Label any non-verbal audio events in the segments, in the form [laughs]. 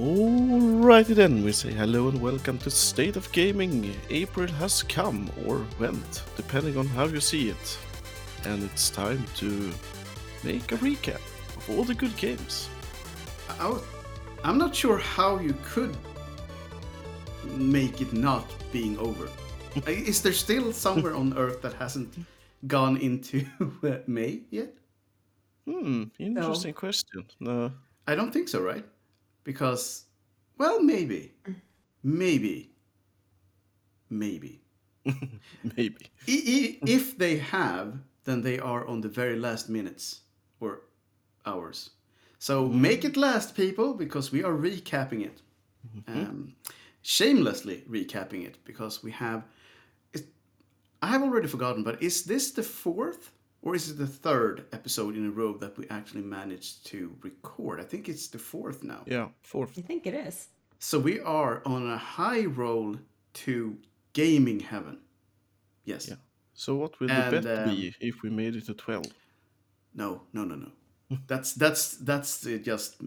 Alrighty then, we say hello and welcome to State of Gaming. April has come or went, depending on how you see it. And it's time to make a recap of all the good games. I, I'm not sure how you could make it not being over. [laughs] Is there still somewhere on Earth that hasn't gone into uh, [laughs] May yet? Hmm, interesting question. No. I don't think so, right? Because, well, maybe. Maybe. Maybe. [laughs] Maybe. If they have, then they are on the very last minutes or hours. So make it last, people, because we are recapping it. Um, shamelessly recapping it because we have. It, I have already forgotten, but is this the fourth or is it the third episode in a row that we actually managed to record? I think it's the fourth now. Yeah, fourth. I think it is. So we are on a high roll to gaming heaven. Yes. Yeah. So what will And, the bet um, be if we made it to 12? No, no, no, no. [laughs] That's that's that's uh, just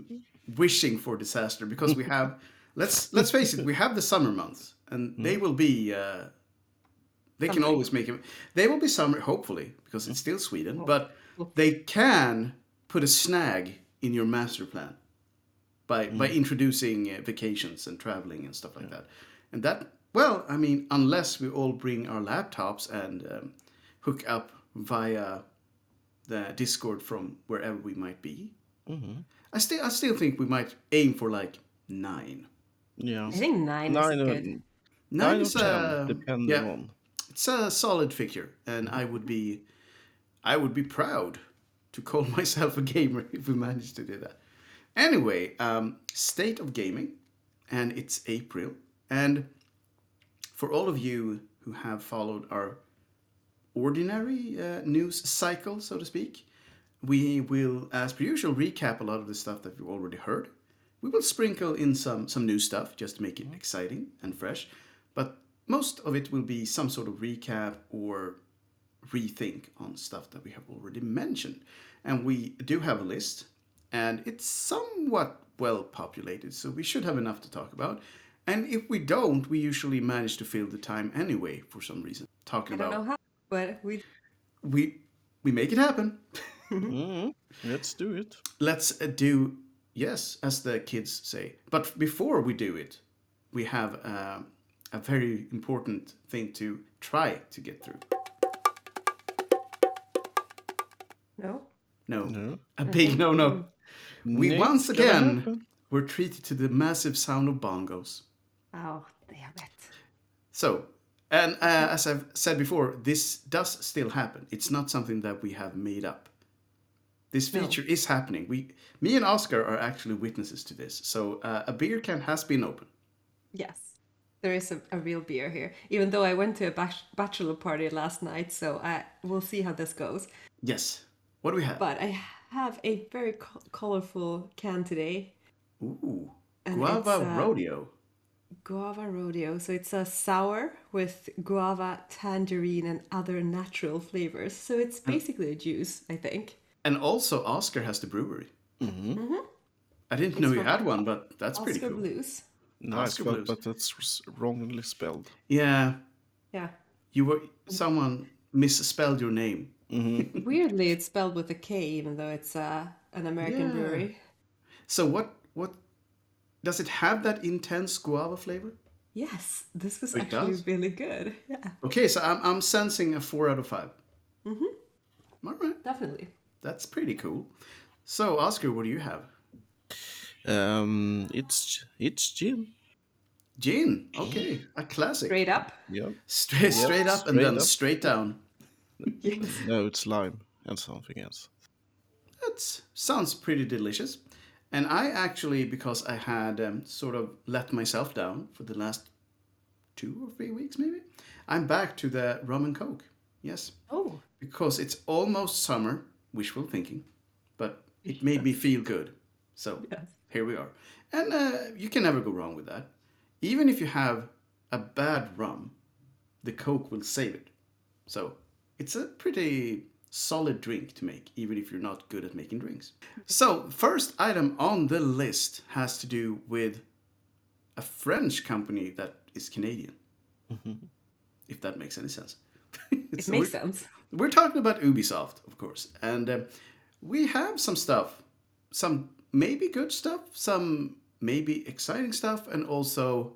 wishing for disaster because we have. let's let's face it. We have the summer months, and they will be. Uh, they can always make it. They will be summer, hopefully, because it's still Sweden. But they can put a snag in your master plan by by introducing uh, vacations and traveling and stuff like that. And that, well, I mean, unless we all bring our laptops and um, hook up via the Discord from wherever we might be. I still, I still think we might aim for like nine. Yeah. I think nine, Nine is or, good. Nine nine or is 10, uh, depending yeah, on. It's a solid figure, and I would be, I would be proud to call [laughs] myself a gamer [laughs] if we managed to do that. Anyway, um, state of gaming, and it's April, and for all of you who have followed our ordinary uh, news cycle, so to speak, we will, as per usual, recap a lot of the stuff that we've already heard. We will sprinkle in some some new stuff just to make it exciting and fresh, but most of it will be some sort of recap or rethink on stuff that we have already mentioned. And we do have a list, and it's somewhat well populated, so we should have enough to talk about. And if we don't, we usually manage to fill the time anyway for some reason. Talking I don't about know how, but we we we make it happen. Mhm. Let's do it. Let's uh, do yes, as the kids say. But before we do it, we have uh, a very important thing to try to get through. no. No, No. a big no, no. We Nick, once again happen. were treated to the massive sound of bongos. Oh, damn it. So, and uh, as I've said before, this does still happen. It's not something that we have made up. This No. feature is happening. We, me and Oscar are actually witnesses to this. So, uh, a beer can has been open. Yes. There is a, a real beer here. Even though I went to a bach- bachelor party last night, so I we'll see how this goes. Yes. What do we have? But I have a very co- colorful can today. Ooh, And guava it's, uh, rodeo. Guava Rodeo. So it's a sour with guava, tangerine, and other natural flavors. So it's Hmm. basically a juice, I think. And also, Oscar has the brewery. Mm-hmm. I didn't know you had one, but that's pretty Oscar cool. Blues. Nice, Oscar but, Blues. but that's wrongly spelled. Yeah, Yeah. you were someone misspelled your name. [laughs] Weirdly, it's spelled with a K, even though it's uh, an American Yeah. brewery. So what? What does it have? That intense guava flavor? Yes, this was It actually does? really good. Yeah, Okay, so I'm I'm sensing a four out of 5 Mm-hmm. All right, definitely. that's pretty cool. So Oscar, what do you have? Um, it's it's gin. Gin. Okay, a classic. Straight up. Yeah. straight, straight up and straight then up. straight down. [laughs] Yes. No, it's lime and something else. That sounds pretty delicious. And I actually, because I had um, sort of let myself down for the last two or three weeks, maybe, I'm back to the rum and coke. Yes, Oh, because it's almost summer. Wishful thinking, but it made me feel good. So yes. here we are, and uh, you can never go wrong with that. Even if you have a bad rum, the coke will save it. So it's a pretty solid drink to make, even if you're not good at making drinks. So, first item on the list has to do with a French company that is Canadian. If that makes any sense. It [laughs] So makes we're- sense. we're talking about Ubisoft, of course, and um, we have some stuff, some maybe good stuff, some maybe exciting stuff, and also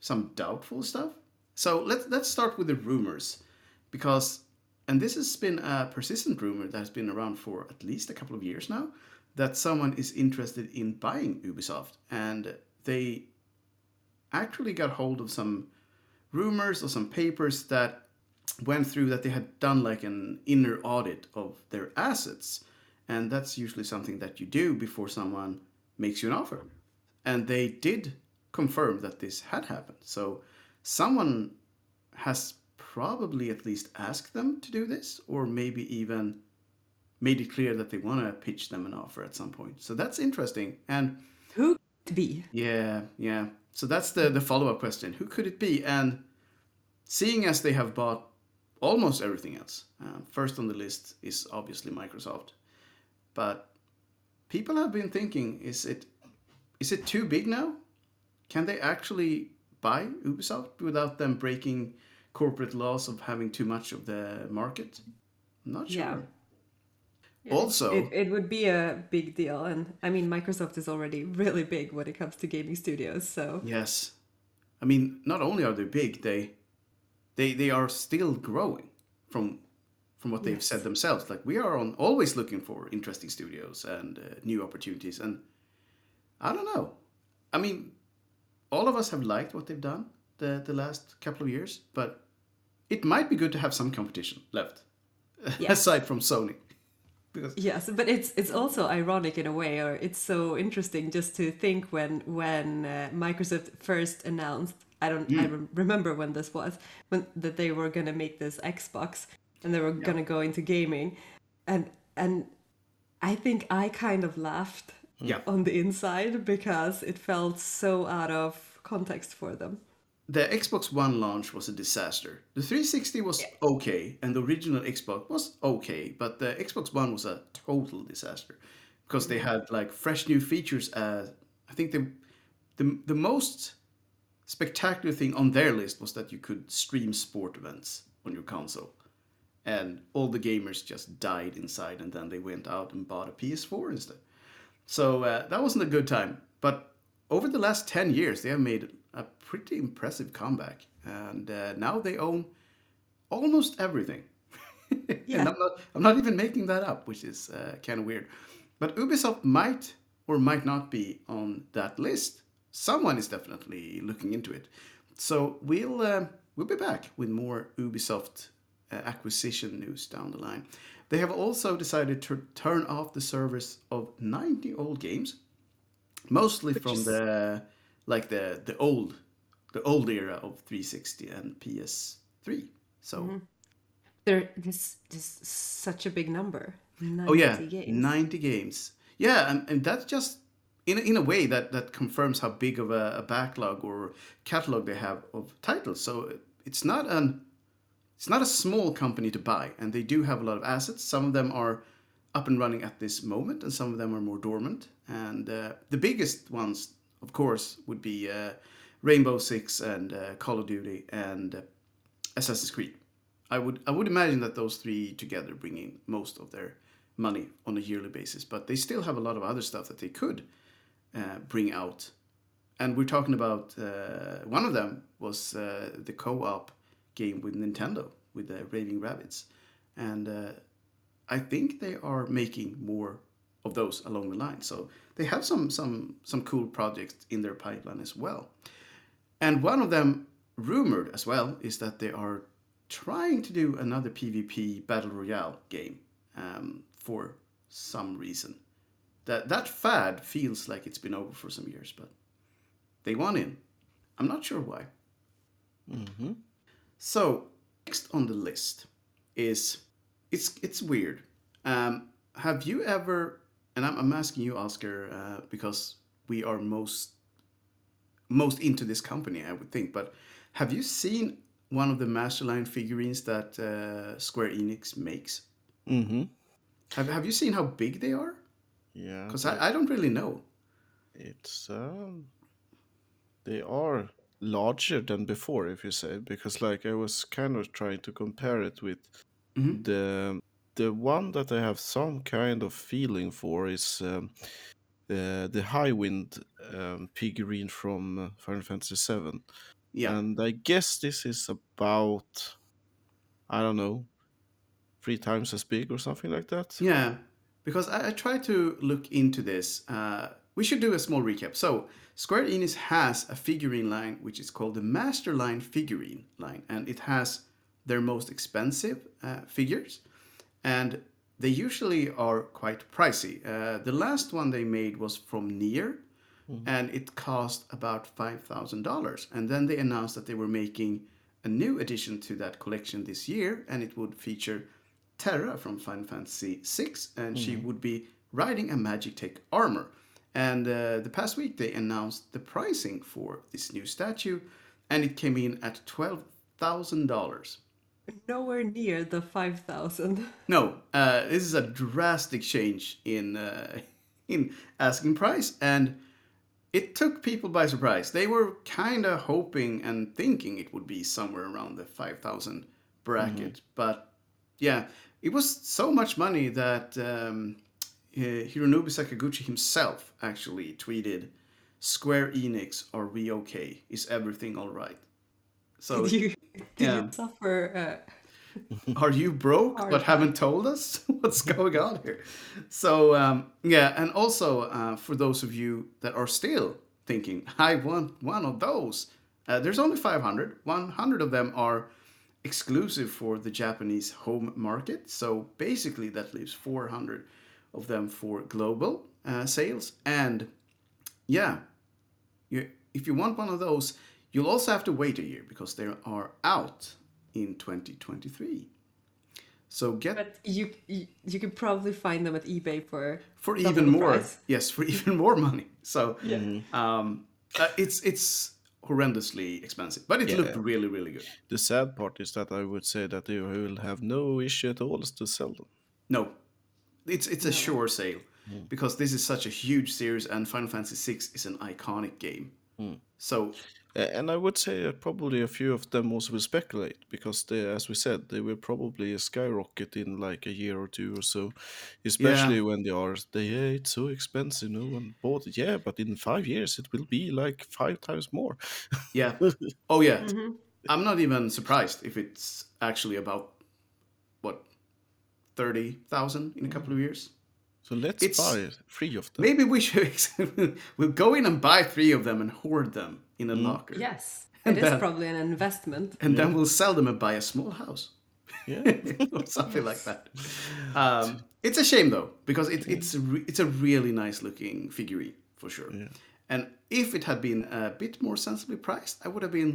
some doubtful stuff. So let's let's start with the rumors, because and this has been a persistent rumor that has been around for at least a couple of years now, that someone is interested in buying Ubisoft, and they actually got hold of some rumors or some papers that went through that they had done like an inner audit of their assets. And that's usually something that you do before someone makes you an offer. And they did confirm that this had happened. So someone has probably at least asked them to do this, or maybe even made it clear that they want to pitch them an offer at some point. So that's interesting. And Who could it be? yeah, yeah. So that's the the follow up question: Who could it be? And seeing as they have bought almost everything else, uh, first on the list is obviously Microsoft. But people have been thinking: Is it is it too big now? Can they actually buy Ubisoft without them breaking corporate laws of having too much of the market? I'm not sure. Yeah. Also, It, it would be a big deal. And I mean, Microsoft is already [laughs] really big when it comes to gaming studios. So Yes. I mean, not only are they big, they they they are still growing from from what they've Yes. said themselves. Like we are on always looking for interesting studios and uh, new opportunities and I don't know. I mean, all of us have liked what they've done the the last couple of years, but it might be good to have some competition left [laughs] Yes. aside from Sony. Because Yes, but it's it's also ironic in a way, or it's so interesting just to think when when uh, Microsoft first announced. I don't. I rem- remember when this was when that they were gonna make this Xbox and they were gonna go into gaming, and and I think I kind of laughed Yeah. on the inside because it felt so out of context for them. the Xbox One launch was a disaster. The 360 was okay, and the original Xbox was okay, but the Xbox One was a total disaster because they had like fresh new features. Uh, I think the, the the most spectacular thing on their list was that you could stream sport events on your console, and all the gamers just died inside, and then they went out and bought a PS4 instead. So uh, that wasn't a good time. But over the last 10 years, they have made a pretty impressive comeback. And uh, now they own almost everything. [laughs] Yeah. and I'm not, I'm not even making that up, which is uh, kind of weird. But Ubisoft might or might not be on that list. Someone is definitely looking into it. So we'll, uh, we'll be back with more Ubisoft Uh, acquisition news down the line. They have also decided to turn off the service of 90 old games, mostly from is- the like the the old the old era of 360 and PS3. So mm-hmm. There, this this such a big number. 90 oh yeah, games. 90 games. Yeah, and, and that's just in a, in a way that that confirms how big of a, a backlog or catalog they have of titles. So it's not an it's not a small company to buy, and they do have a lot of assets. Some of them are up and running at this moment, and some of them are more dormant. And uh, the biggest ones, of course, would be uh, Rainbow Six and uh, Call of Duty and uh, Assassin's Creed. I would I would imagine that those three together bring in most of their money on a yearly basis, but they still have a lot of other stuff that they could uh, bring out. And we're talking about uh, one of them was the co-op game with Nintendo with the Raving Rabbids, and uh, I think they are making more of those along the line. So they have some some some cool projects in their pipeline as well. And one of them, rumored as well, is that they are trying to do another PvP battle royale game um, for some reason. That that fad feels like it's been over for some years, but they want in. I'm not sure why. Mm-hmm. So next on the list is it's it's weird. Um, have you ever? And I'm, I'm asking you, Oscar, uh, because we are most most into this company, I would think. But have you seen one of the Masterline figurines that uh, Square Enix makes? Mm-hmm. Have Have you seen how big they are? Yeah. Because I, I don't really know. It's um, they are larger than before, if you say, because like I was kind of trying to compare it with Mhm. the the one that I have some kind of feeling for is um, uh, the Highwind um, figurine from uh, Final Fantasy VII, Yeah. and I guess this is about I don't know three times as big or something like that. Yeah, because I, I tried to look into this. Uh, we should do a small recap. So, Square Enix has a figurine line which is called the Masterline figurine line, and it has their most expensive uh, figures, and they usually are quite pricey. Uh, the last one they made was from Nier, and it cost about five thousand dollars. And then they announced that they were making a new addition to that collection this year, and it would feature Terra from Final Fantasy VI, and she would be riding a Magitek armor. And uh, the past week they announced the pricing for this new statue, and it came in at twelve thousand dollars. Nowhere near the 5,000. [laughs] No, uh, this is a drastic change in uh, [laughs] in asking price, and it took people by surprise. They were kind of hoping and thinking it would be somewhere around the five thousand bracket, but yeah, it was so much money that um, Hironobu Sakaguchi himself actually tweeted, "Square Enix, are we okay? Is everything all right?" So [laughs] Did you, did yeah. you suffer? Uh, are you broke Hard but haven't told us [laughs] what's going on here so um, yeah and also uh, for those of you that are still thinking i want one of those uh, there's only 500 100 of them are exclusive for the japanese home market so basically that leaves 400 of them for global uh, sales and yeah you, if you want one of those you'll also have to wait a year because they are out in 2023 so get but you, you you could probably find them at eBay for for even more price. [laughs] yes for even more money so Yeah. um uh, it's it's horrendously expensive but it Yeah. looked really really good The sad part is that I would say that they will have no issue at all to sell them. no it's it's a sure sale Hmm. because this is such a huge series and final fantasy VI is an iconic game Hmm. so And I would say that probably a few of them also will speculate because they, as we said, they will probably skyrocket in like a year or two or so, especially when they are they yeah, it's so expensive, no one bought it. Yeah, but in five years it will be like five times more. yeah [laughs] oh yeah Mm-hmm. i'm not even surprised if it's actually about what 30,000 in a couple of years So let's It's- buy three of them. Maybe we should [laughs] we'll go in and buy three of them and hoard them in a locker. yes, [laughs] And it is then- probably an investment. And then we'll sell them and buy a small house. Yeah. [laughs] or something like that. Um, it's a shame though, because it, it's a re- it's a really nice looking figurine for sure. And if it had been a bit more sensibly priced, I would have been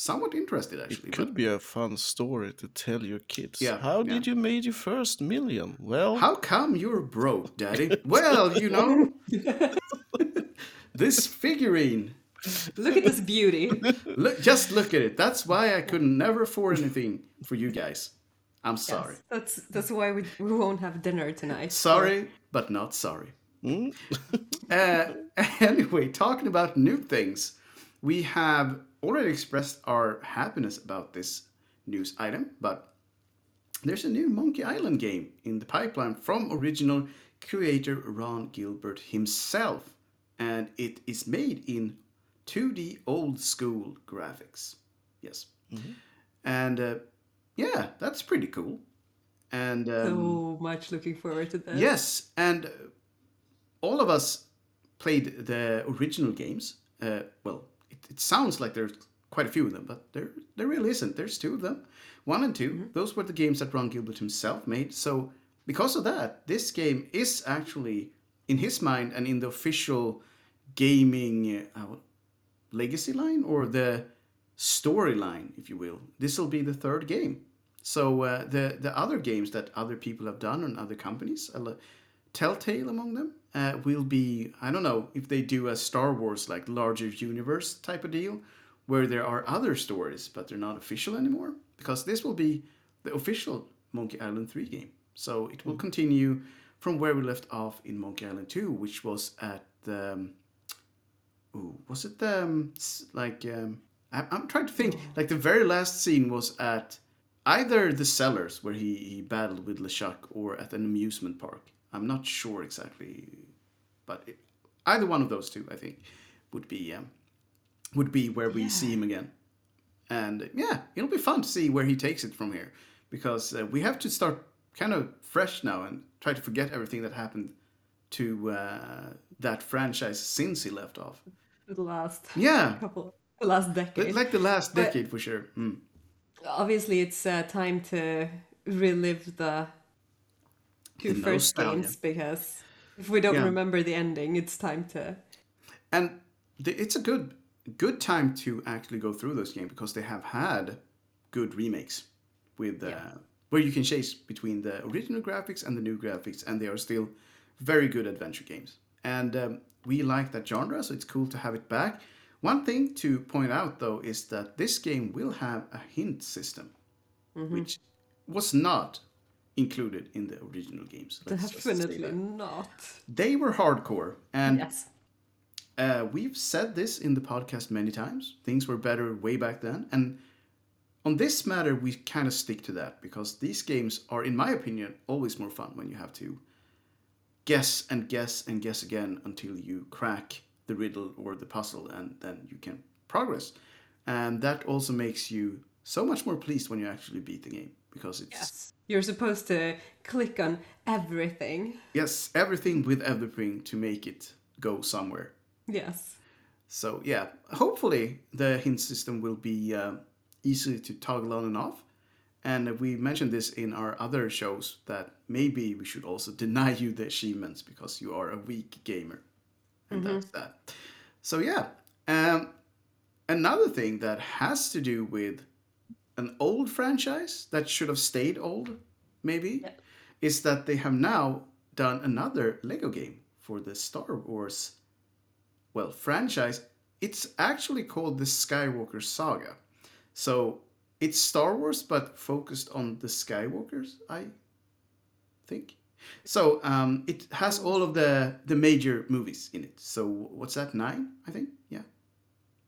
somewhat interested actually. It could but be a fun story to tell your kids. Yeah, How yeah. did you made your first million? Well, How come you're broke, Daddy? [laughs] well, you know, [laughs] this figurine. Look at this beauty. [laughs] Look, just look at it. That's why I could never afford anything for you guys. I'm sorry. Yes, that's that's why we, we won't have dinner tonight. Sorry, but not sorry. uh, anyway, talking about new things, we have already expressed our happiness about this news item, but there's a new Monkey Island game in the pipeline from original creator Ron Gilbert himself, and it is made in 2D old school graphics. Yes. And uh, yeah, that's pretty cool. And um, So much looking forward to that. Yes, and uh, all of us played the original games. Uh, well, it, sounds like there's quite a few of them, but there there really isn't. There's two of them, one and 2 Those were the games that Ron Gilbert himself made. So because of that, this game is actually in his mind and in the official gaming uh, legacy line or the storyline, if you will. This will be the third game. So uh, the the other games that other people have done and other companies, uh, Telltale among them, uh, will be I don't know if they do a Star Wars like larger universe type of deal, where there are other stories but they're not official anymore. Because this will be the official Monkey Island three game. So it will continue from where we left off in Monkey Island 2, which was at the. Um, ooh, was it the. Um, like. Um, I, I'm trying to think. Like the very last scene was at either the cellars where he, he battled with LeChuck or at an amusement park. I'm not sure exactly. But it, either one of those two, I think, would be. Um, would be where we see him again. And yeah, it'll be fun to see where he takes it from here because uh, we have to start kind of fresh now and try to forget everything that happened to uh, that franchise since he left off. The last Yeah, couple, the last decade. like the last But- decade for sure. Mm. Obviously, it's uh, time to relive the two first games because if we don't Yeah. remember the ending, it's time to. And the, it's a good good time to actually go through those games because they have had good remakes with uh, Yeah. where you can chase between the original graphics and the new graphics, and they are still very good adventure games. And um, we like that genre, so it's cool to have it back. One thing to point out though is that this game will have a hint system, which was not included in the original games. Let's Definitely not. They were hardcore, and Yes. uh, we've said this in the podcast many times. Things were better way back then. And on this matter, we kind of stick to that because these games are, in my opinion, always more fun when you have to guess and guess and guess again until you crack the riddle or the puzzle and then you can progress. And that also makes you so much more pleased when you actually beat the game because it's Yes. You're supposed to click on everything. yes everything with everything to make it go somewhere. Yes. So yeah, hopefully the hint system will be uh, easy to toggle on and off. And we mentioned this in our other shows that maybe we should also deny you the achievements because you are a weak gamer, and that's that. So yeah, um, another thing that has to do with an old franchise that should have stayed old, maybe, is that they have now done another Lego game for the Star Wars well, franchise, it's actually called the Skywalker Saga. So it's Star Wars, but focused on the Skywalkers, I think. So um, it has all of the the major movies in it. So what's that? Nine, I think. Yeah.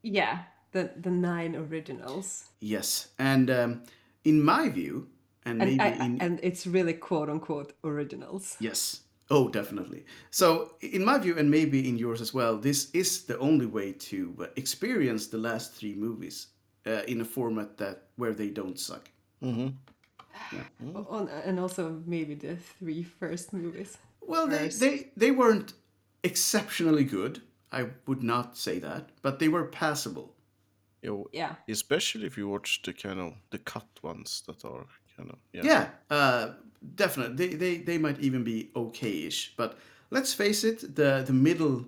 Yeah. The the nine originals. Yes, and um, in my view, and, And maybe I, in and it's really quote unquote originals. Yes. Oh, definitely. So, in my view, and maybe in yours as well, this is the only way to uh, experience the last three movies uh, in a format that where they don't suck. Mm-hmm. On, and also maybe the three first movies. Well, they, they they weren't exceptionally good. I would not say that, but they were passable. Yeah, Yeah. especially if you watch the kind of the cut ones that are kind of yeah. Yeah, uh, definitely. They, they they might even be okay-ish. But let's face it, the the middle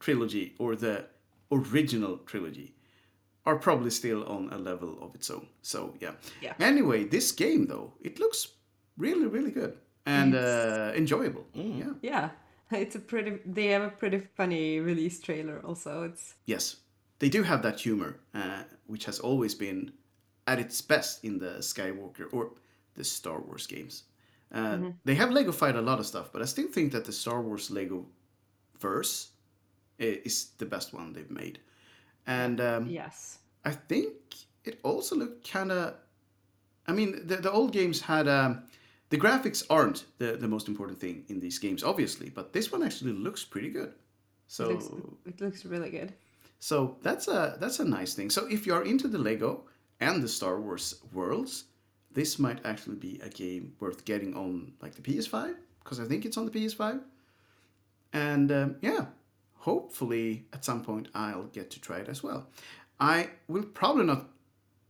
trilogy or the original trilogy are probably still on a level of its own. So yeah. Yeah. Anyway, this game though, it looks really really good and uh, enjoyable. Yeah. Yeah. [laughs] It's a pretty. They have a pretty funny release trailer. Also, it's Yes, they do have that humor, uh, which has always been at its best in the Skywalker or the Star Wars games. Uh, They have Lego fight a lot of stuff, but I still think that the Star Wars Lego verse is the best one they've made. And um, yes. I think it also looked kind of. I mean, the, the old games had. Um, the graphics aren't the, the most important thing in these games, obviously, but this one actually looks pretty good. So It looks, it looks really good. So that's a that's a nice thing. So if you're into the Lego and the Star Wars worlds, this might actually be a game worth getting on like the PS5 because I think it's on the PS5. And um, yeah, hopefully at some point I'll get to try it as well. I will probably not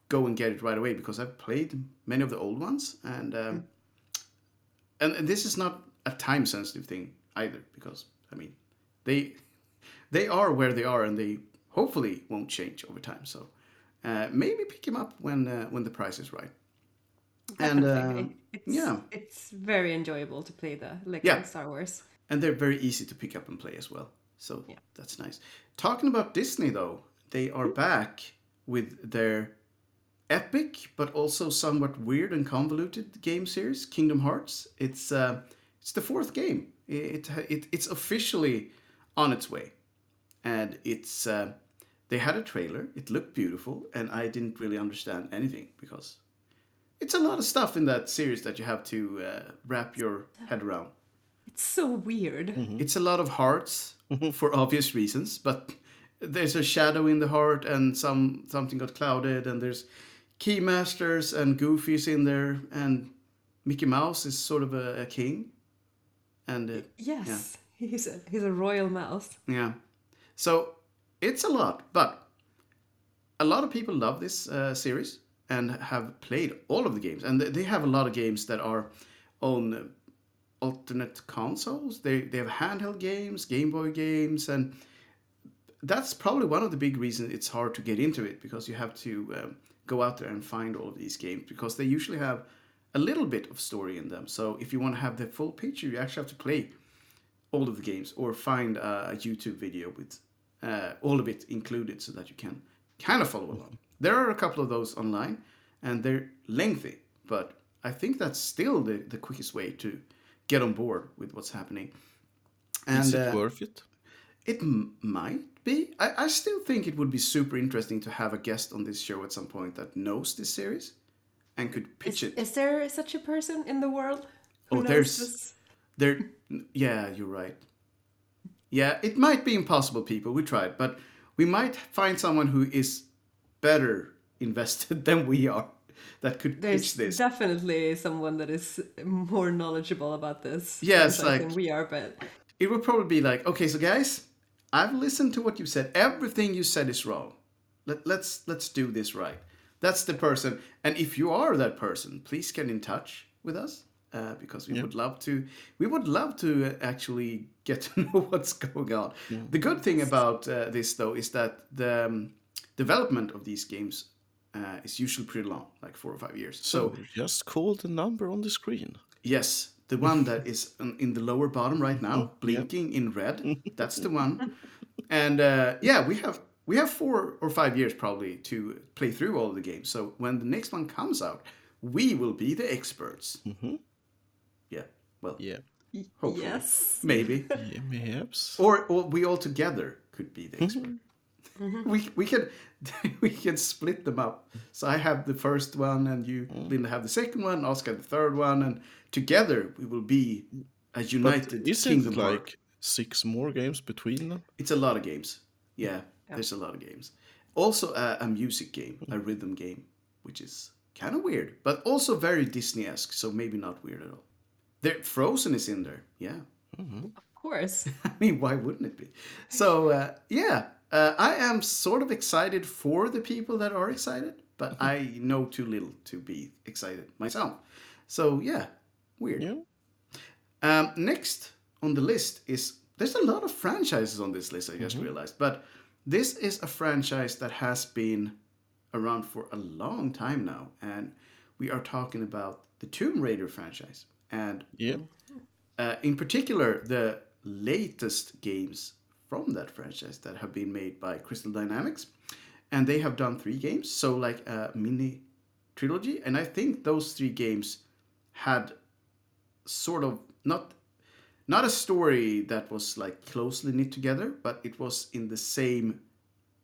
go and get it right away because I've played many of the old ones and um, and, and this is not a time sensitive thing either because I mean they they are where they are and they hopefully won't change over time. So uh, maybe pick him up when uh, when the price is right. And um, it's, yeah. it's very enjoyable to play the Lego Yeah. Star Wars. and they're very easy to pick up and play as well. So Yeah. that's nice. Talking about Disney though, they are back with their epic but also somewhat weird and convoluted game series, Kingdom Hearts. It's uh, it's the fourth game. It, it it's officially on its way, and it's uh, they had a trailer. It looked beautiful, and I didn't really understand anything because it's a lot of stuff in that series that you have to uh, wrap your head around. It's so weird. It's a lot of hearts for obvious reasons, but there's a shadow in the heart, and some something got clouded, and there's keymasters and goofies in there, and Mickey Mouse is sort of a, a king, and uh, Yes, [laughs] he's a he's a royal mouse. yeah, so it's a lot, but a lot of people love this uh, series and have played all of the games, and they- have a lot of games that are on uh, alternate consoles. They they have handheld games, Game Boy games, and that's probably one of the big reasons it's hard to get into it because you have to um, go out there and find all of these games because they usually have a little bit of story in them. So if you want to have the full picture, you actually have to play all of the games or find a YouTube video with uh, all of it included so that you can kind of follow along. There are a couple of those online and they're lengthy, but I think that's still the, the quickest way to get on board with what's happening. And Is it uh, worth it? it m- might be. I, I still think it would be super interesting to have a guest on this show at some point that knows this series and could pitch Is, it. is there such a person in the world? who Oh, knows there's- this? There, yeah, you're right. Yeah, it might be impossible, people. We tried, but we might find someone who is better invested [laughs] than we are that could There's pitch this. definitely someone that is more knowledgeable about this Yes, like- than we are, but it would probably be like, okay, so guys, I've listened to what you said. Everything you said is wrong. Let, let's let's do this right. That's the person. And if you are that person, please get in touch with us uh, because we would love to. We would love to uh, actually get to [laughs] know what's going on. The good thing about uh, this, though, is that the um, development of these games uh, is usually pretty long, like four or five years. So So just call the number on the screen. Yes, the one that is in the lower bottom right now, blinking in red. [laughs] That's the one. And uh, yeah, we have we have four or five years probably to play through all of the games. So when the next one comes out, we will be the experts. Yeah. Well, Yeah. hopefully, yes. maybe, [laughs] yeah mayhaps. or, or we all together could be the expert. Mm-hmm. Mm-hmm. We we can [laughs] we can split them up. So I have the first one, and you, mm. Linda, have the second one. Oscar the third one, and together we will be a But united isn't kingdom. it Heart. like six more games between them? It's a lot of games. Yeah, there's a lot of games. Also, a, a music game, a mm-hmm. rhythm game, which is kind of weird, but also very Disney-esque. So maybe not weird at all. There, Frozen is in there. Yeah. Of course. [laughs] I mean, why wouldn't it be? So uh, yeah, uh, I am sort of excited for the people that are excited, but I know too little to be excited myself. So yeah, weird. Yeah. Um, next on the list is there's a lot of franchises on this list. I just realized, but this is a franchise that has been around for a long time now, and we are talking about the Tomb Raider franchise, and Yeah. uh, in particular the latest games from that franchise that have been made by Crystal Dynamics, and they have done three games, so like a mini trilogy, and I think those three games had sort of not not a story that was like closely knit together, but it was in the same.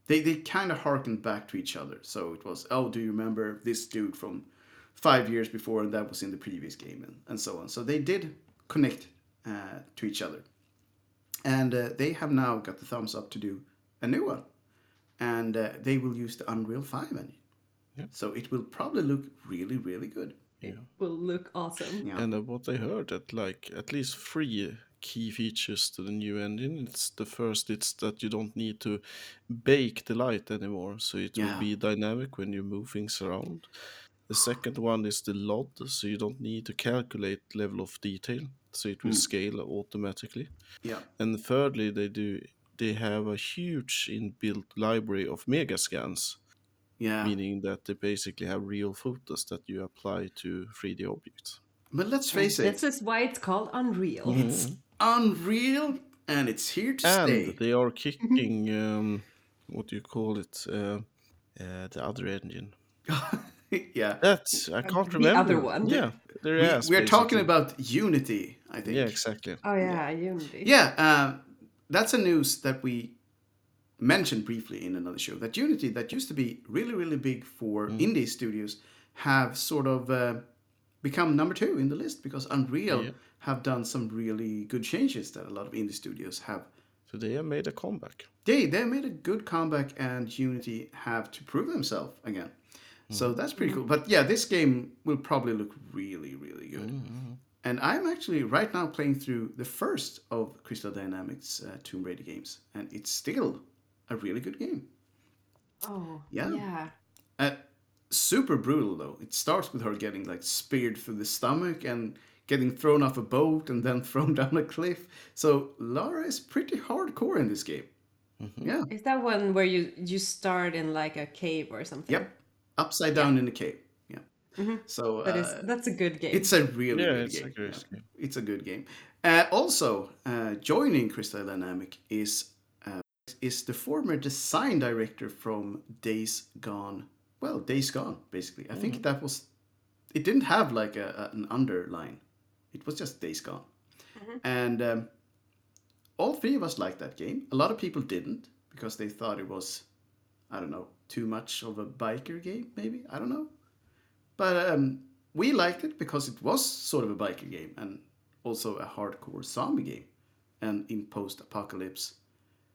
They they kind of harkened back to each other. So it was, oh, do you remember this dude from five years before, and that was in the previous game, and, and so on. So they did connect uh, to each other, and uh, they have now got the thumbs up to do a new one, and uh, they will use the Unreal Five engine. Yeah. So it will probably look really, really good. Yeah. Will look awesome. Yeah. And uh, what I heard that like at least three key features to the new engine. It's the first. It's that you don't need to bake the light anymore, so it Yeah. will be dynamic when you move things around. The second one is the LOD, so you don't need to calculate level of detail, so it will scale automatically. Yeah. And thirdly, they do they have a huge inbuilt library of Megascans, Yeah. meaning that they basically have real photos that you apply to 3D objects. But let's face it, This is why it's called Unreal. it's unreal and it's here to and stay. they are [laughs] kicking um, what do you call it uh, uh, the other engine [laughs] [laughs] yeah. That's I can't the remember. other one. Yeah, there We, is. we're talking about Unity, I think. Yeah, exactly. Oh yeah, Unity. Yeah, uh, that's a news that we mentioned briefly in another show. That Unity, that used to be really, really big for indie studios, have sort of uh, become number two in the list because Unreal Yeah. have done some really good changes that a lot of indie studios have. So they have made a comeback. They they made a good comeback, and Unity have to prove themselves again. So that's pretty cool. But yeah, this game will probably look really, really good. And I'm actually right now playing through the first of Crystal Dynamics uh, Tomb Raider games, and it's still a really good game. Oh Yeah. Yeah. Uh, super brutal though. It starts with her getting like speared through the stomach and getting thrown off a boat and then [laughs] thrown down a cliff. So Lara is pretty hardcore in this game. Yeah. Is that one where you you start in like a cave or something? Yep. Upside down in a cave. Yeah. So That is uh, that's a good game. It's a really Yeah, good it's a game. Yeah. game. It's a good game. Uh, also, uh, joining Crystal Dynamic is uh, is the former design director from Days Gone. Well, Days Gone, basically. I think that was. It didn't have like a, a- an underline. It was just Days Gone, and um, all three of us liked that game. A lot of people didn't because they thought it was, I don't know, too much of a biker game. Maybe I don't know. But um, we liked it because it was sort of a biker game and also a hardcore zombie game. And in post apocalypse,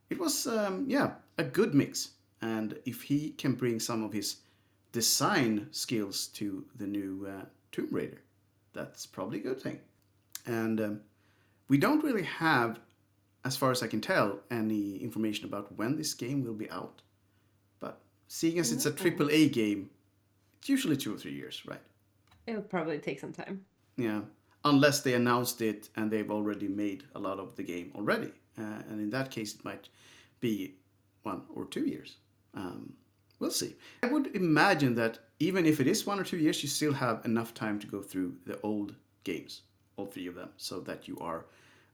it was, um, yeah, a good mix. And if he can bring some of his design skills to the new uh, Tomb Raider, that's probably a good thing. And um, we don't really have, as far as I can tell, any information about when this game will be out. But seeing as it's a triple A game, it's usually two or three years, right? It'll probably take some time. Yeah, unless they announced it and they've already made a lot of the game already, uh, and in that case, it might be one or two years. Um, we'll see. I would imagine that even if it is one or two years, you still have enough time to go through the old games, all three of them, so that you are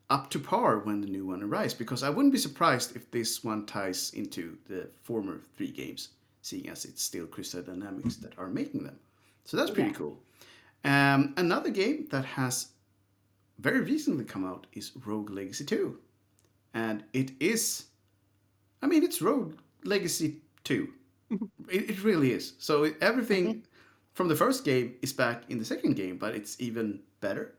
up to par when the new one arrives. Because I wouldn't be surprised if this one ties into the former three games, seeing as it's still Crystal Dynamics that are making them. So that's pretty Yeah. cool. Um, another game that has very recently come out is Rogue Legacy 2. And it is, I mean, it's Rogue Legacy 2. [laughs] it, it really is. So everything from the first game is back in the second game, but it's even better,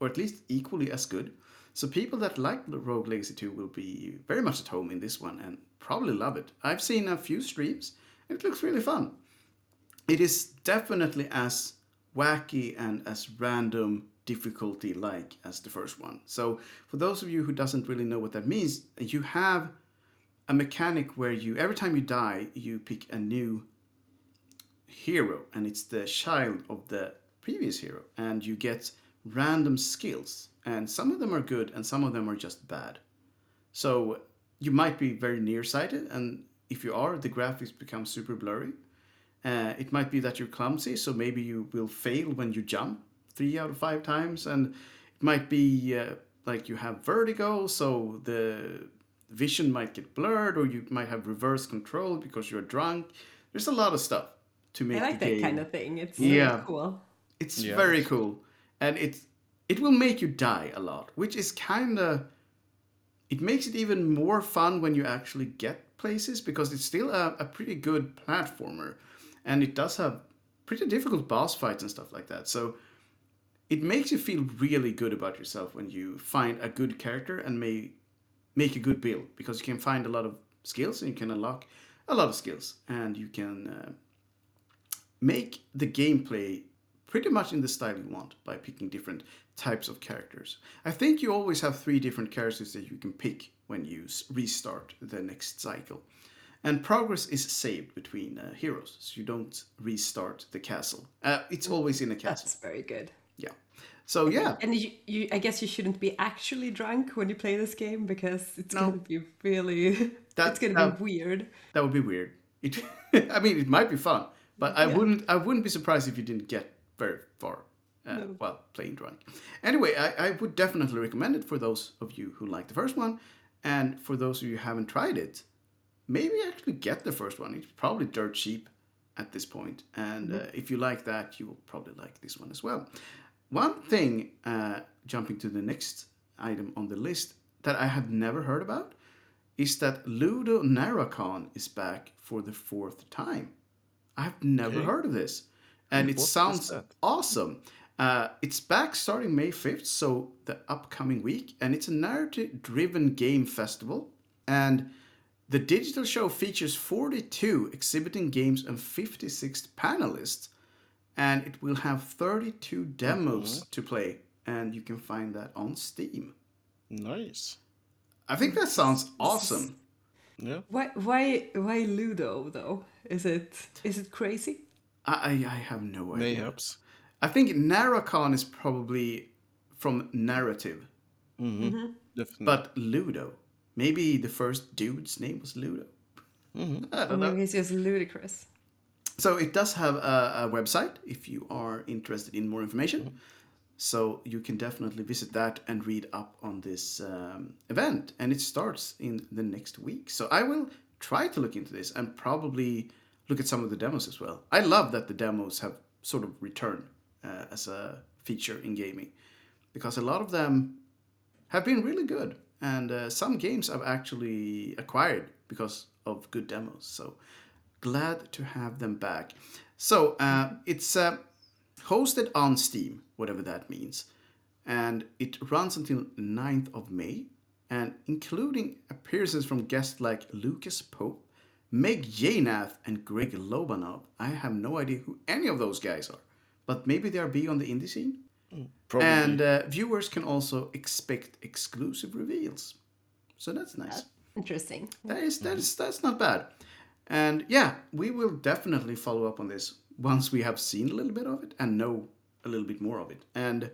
or at least equally as good. So people that like Rogue Legacy 2 will be very much at home in this one and probably love it. I've seen a few streams, and it looks really fun it is definitely as wacky and as random difficulty like as the first one so for those of you who doesn't really know what that means you have a mechanic where you every time you die you pick a new hero and it's the child of the previous hero and you get random skills and some of them are good and some of them are just bad so you might be very nearsighted and if you are the graphics become super blurry uh, it might be that you're clumsy, so maybe you will fail when you jump three out of five times, and it might be uh, like you have vertigo, so the vision might get blurred, or you might have reverse control because you're drunk. There's a lot of stuff to make I like the that game. kind of thing. It's Yeah. so cool. It's Yeah. very cool, and it it will make you die a lot, which is kind of it makes it even more fun when you actually get places because it's still a, a pretty good platformer, and it does have pretty difficult boss fights and stuff like that. So it makes you feel really good about yourself when you find a good character and may make a good build because you can find a lot of skills and you can unlock a lot of skills and you can uh, make the gameplay pretty much in the style you want by picking different types of characters. I think you always have three different characters that you can pick when you restart the next cycle. And progress is saved between uh, heroes, so you don't restart the castle. Uh, it's always in a castle. That's very good. Yeah. So yeah, And you, you, I guess you shouldn't be actually drunk when you play this game because it's No. gonna be really, [laughs] That- it's gonna that- be weird. that would be weird. It, [laughs] I mean, it might be fun, but I Yeah. wouldn't. I wouldn't be surprised if you didn't get very far uh, while playing drunk. Anyway, I, I would definitely recommend it for those of you who like the first one, and for those of you who haven't tried it, maybe actually get the first one. It's probably dirt cheap, at this point, and uh, if you like that, you will probably like this one as well. One thing, uh, jumping to the next item on the list that I had never heard about, is that LudoNarraCon is back for the fourth time. I've never Okay. heard of this, and it What is sounds awesome. Uh, it's back starting May 5th, so the upcoming week, and it's a narrative driven game festival. And the digital show features 42 exhibiting games and 56 panelists, and it will have 32 demos to play, and you can find that on Steam. Nice. I think that sounds awesome. Yeah. Why why why Ludo though? Is it is it crazy? I, I I have no idea. Mayhaps. I think Narracon is probably from narrative, mm-hmm. Mm-hmm. Definitely. but Ludo. Maybe the first dude's name was Ludo. Mm-hmm. I Or don't know. maybe it's just ludicrous. So it does have a, a website if you are interested in more information. So you can definitely visit that and read up on this um, event. And it starts in the next week. So I will try to look into this and probably look at some of the demos as well. I love that the demos have sort of returned uh, as a feature in gaming because a lot of them have been really good. And uh, some games I've actually acquired because of good demos. So glad to have them back. So uh, it's uh, hosted on Steam, whatever that means. And it runs until 9th of May. And including appearances from guests like Lucas Pope, Meg Jayanth, and Greg Lobanov. I have no idea who any of those guys are, but maybe they are big on the indie scene. Probably. And uh, viewers can also expect exclusive reveals. So that's nice. Interesting. That is that is that's not bad. And yeah, we will definitely follow up on this once we have seen a little bit of it and know a little bit more of it. And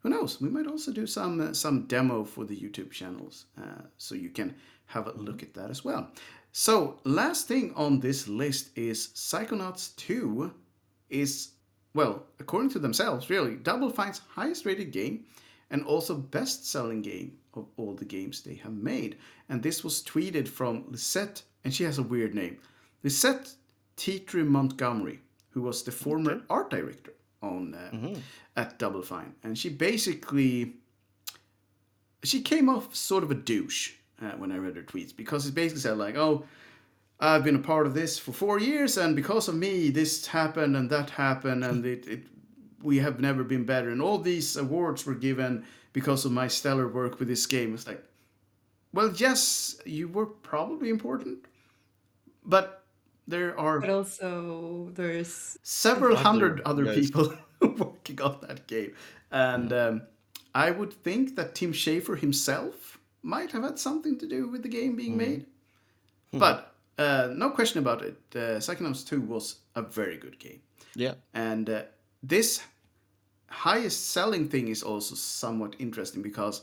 who knows, we might also do some uh, some demo for the YouTube channels, uh, so you can have a look at that as well. So last thing on this list is Psychonauts 2 is well, according to themselves, really Double Fine's highest rated game and also best selling game of all the games they have made. And this was tweeted from Lisette, and she has a weird name Lisette Titre Montgomery, who was the former art director on uh, at Double Fine. And she basically she came off sort of a douche uh, when I read her tweets because it basically said like, "Oh, I've been a part of this for four years, and because of me, this happened and that happened, and it, it we have never been better, and all these awards were given because of my stellar work with this game." It's like, well, yes, you were probably important, but there are But also there's several Other hundred other guys. people [laughs] working on that game. And um, I would think that Tim Schafer himself might have had something to do with the game being made. But uh, no question about it, uh, Psychonauts 2 was a very good game. yeah. And uh, this highest selling thing is also somewhat interesting because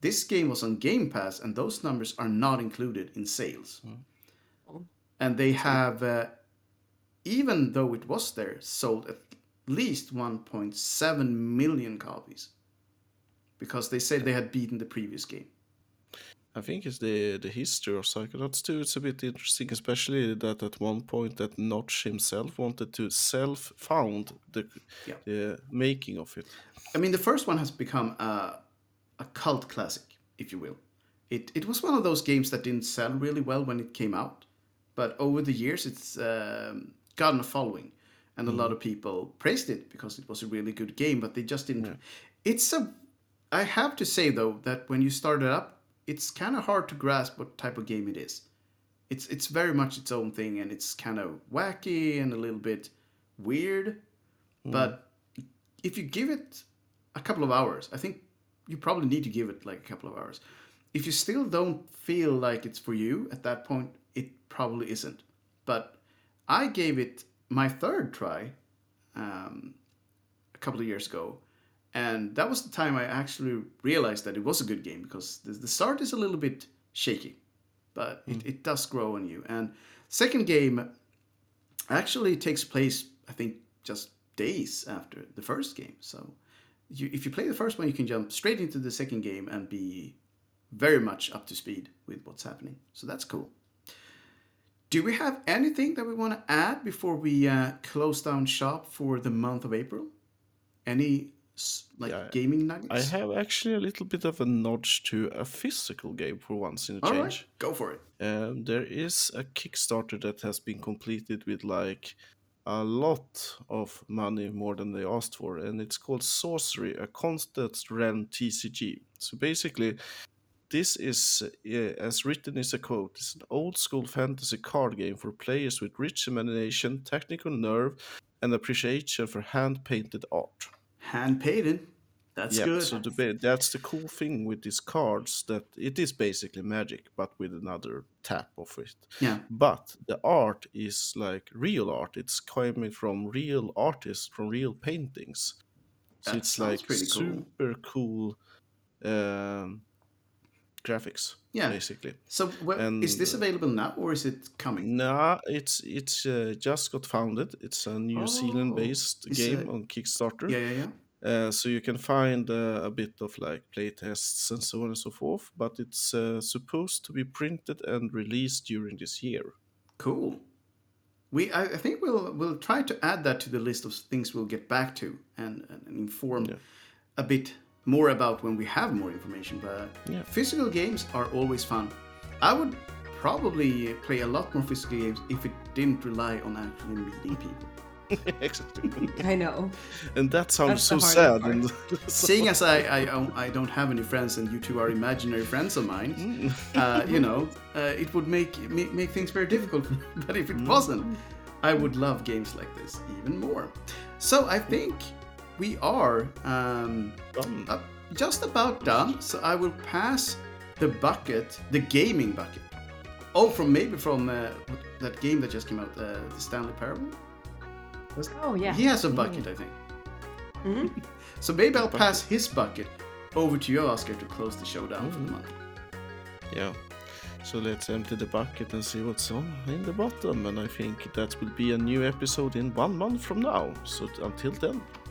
this game was on Game Pass and those numbers are not included in sales. And they have, uh, even though it was there, sold at least 1.7 million copies because they said they had beaten the previous game. I think it's the the history of Psychonauts 2. It's a bit interesting, especially that at one point that Notch himself wanted to self-found the Yeah. the making of it. I mean, the first one has become a, a cult classic, if you will. It, it was one of those games that didn't sell really well when it came out, but over the years it's um, gotten a following, and a lot of people praised it because it was a really good game, but they just didn't. It's a. I have to say though that when you start it up, it's kind of hard to grasp what type of game it is. It's it's very much its own thing, and it's kind of wacky and a little bit weird, but if you give it a couple of hours, I think you probably need to give it like a couple of hours. If you still don't feel like it's for you at that point, it probably isn't. But I gave it my third try um, a couple of years ago, and that was the time I actually realized that it was a good game because the, the start is a little bit shaky, but it, it does grow on you. And second game actually takes place, I think, just days after the first game. So you, if you play the first one, you can jump straight into the second game and be very much up to speed with what's happening. So that's cool. Do we have anything that we want to add before we uh, close down shop for the month of April? Any like Yeah, gaming nuggets? I have actually a little bit of a nudge to a physical game for once in a All change. right, go for it. Um, there is a Kickstarter that has been completed with like a lot of money more than they asked for, and it's called Sorcery, a Contested Realm TCG. So basically, this is, uh, as written is a quote, it's an old school fantasy card game for players with rich imagination, technical nerve, and appreciation for hand painted art. Hand painted. That's yeah, good. so the, that's the cool thing with these cards that it is basically magic, but with another tap of it. yeah. But the art is like real art. It's coming from real artists, from real paintings. So That it's like pretty cool. super cool um, graphics, Yeah. basically. So wh- And, is this available now or is it coming? Nah, it's it's uh, just got founded. It's a New Oh, Zealand-based game a- on Kickstarter. Yeah, yeah, yeah. Uh, so you can find uh, a bit of like playtests and so on and so forth, but it's uh, supposed to be printed and released during this year. Cool. We, I, I think we'll we'll try to add that to the list of things we'll get back to and, and inform Yeah. a bit more about when we have more information. But Yeah. physical games are always fun. I would probably play a lot more physical games if it didn't rely on actually meeting people. [laughs] exactly. I know. and that sounds That's so sad. And [laughs] Seeing as I, I I don't have any friends and you two are imaginary friends of mine, uh, you know, uh, it would make, make make things very difficult. [laughs] but if it wasn't, I would love games like this even more. So I think we are um, uh, just about done. So I will pass the bucket, the gaming bucket. Oh, from maybe from uh, that game that just came out, uh, the Stanley Parable. Oh yeah. He has a bucket, I think. Mhm. [laughs] So maybe I'll pass his bucket over to you, Oscar, to close the show down for the month. yeah. So let's empty the bucket and see what's on in the bottom. And I think that will be a new episode in one month from now. So until then,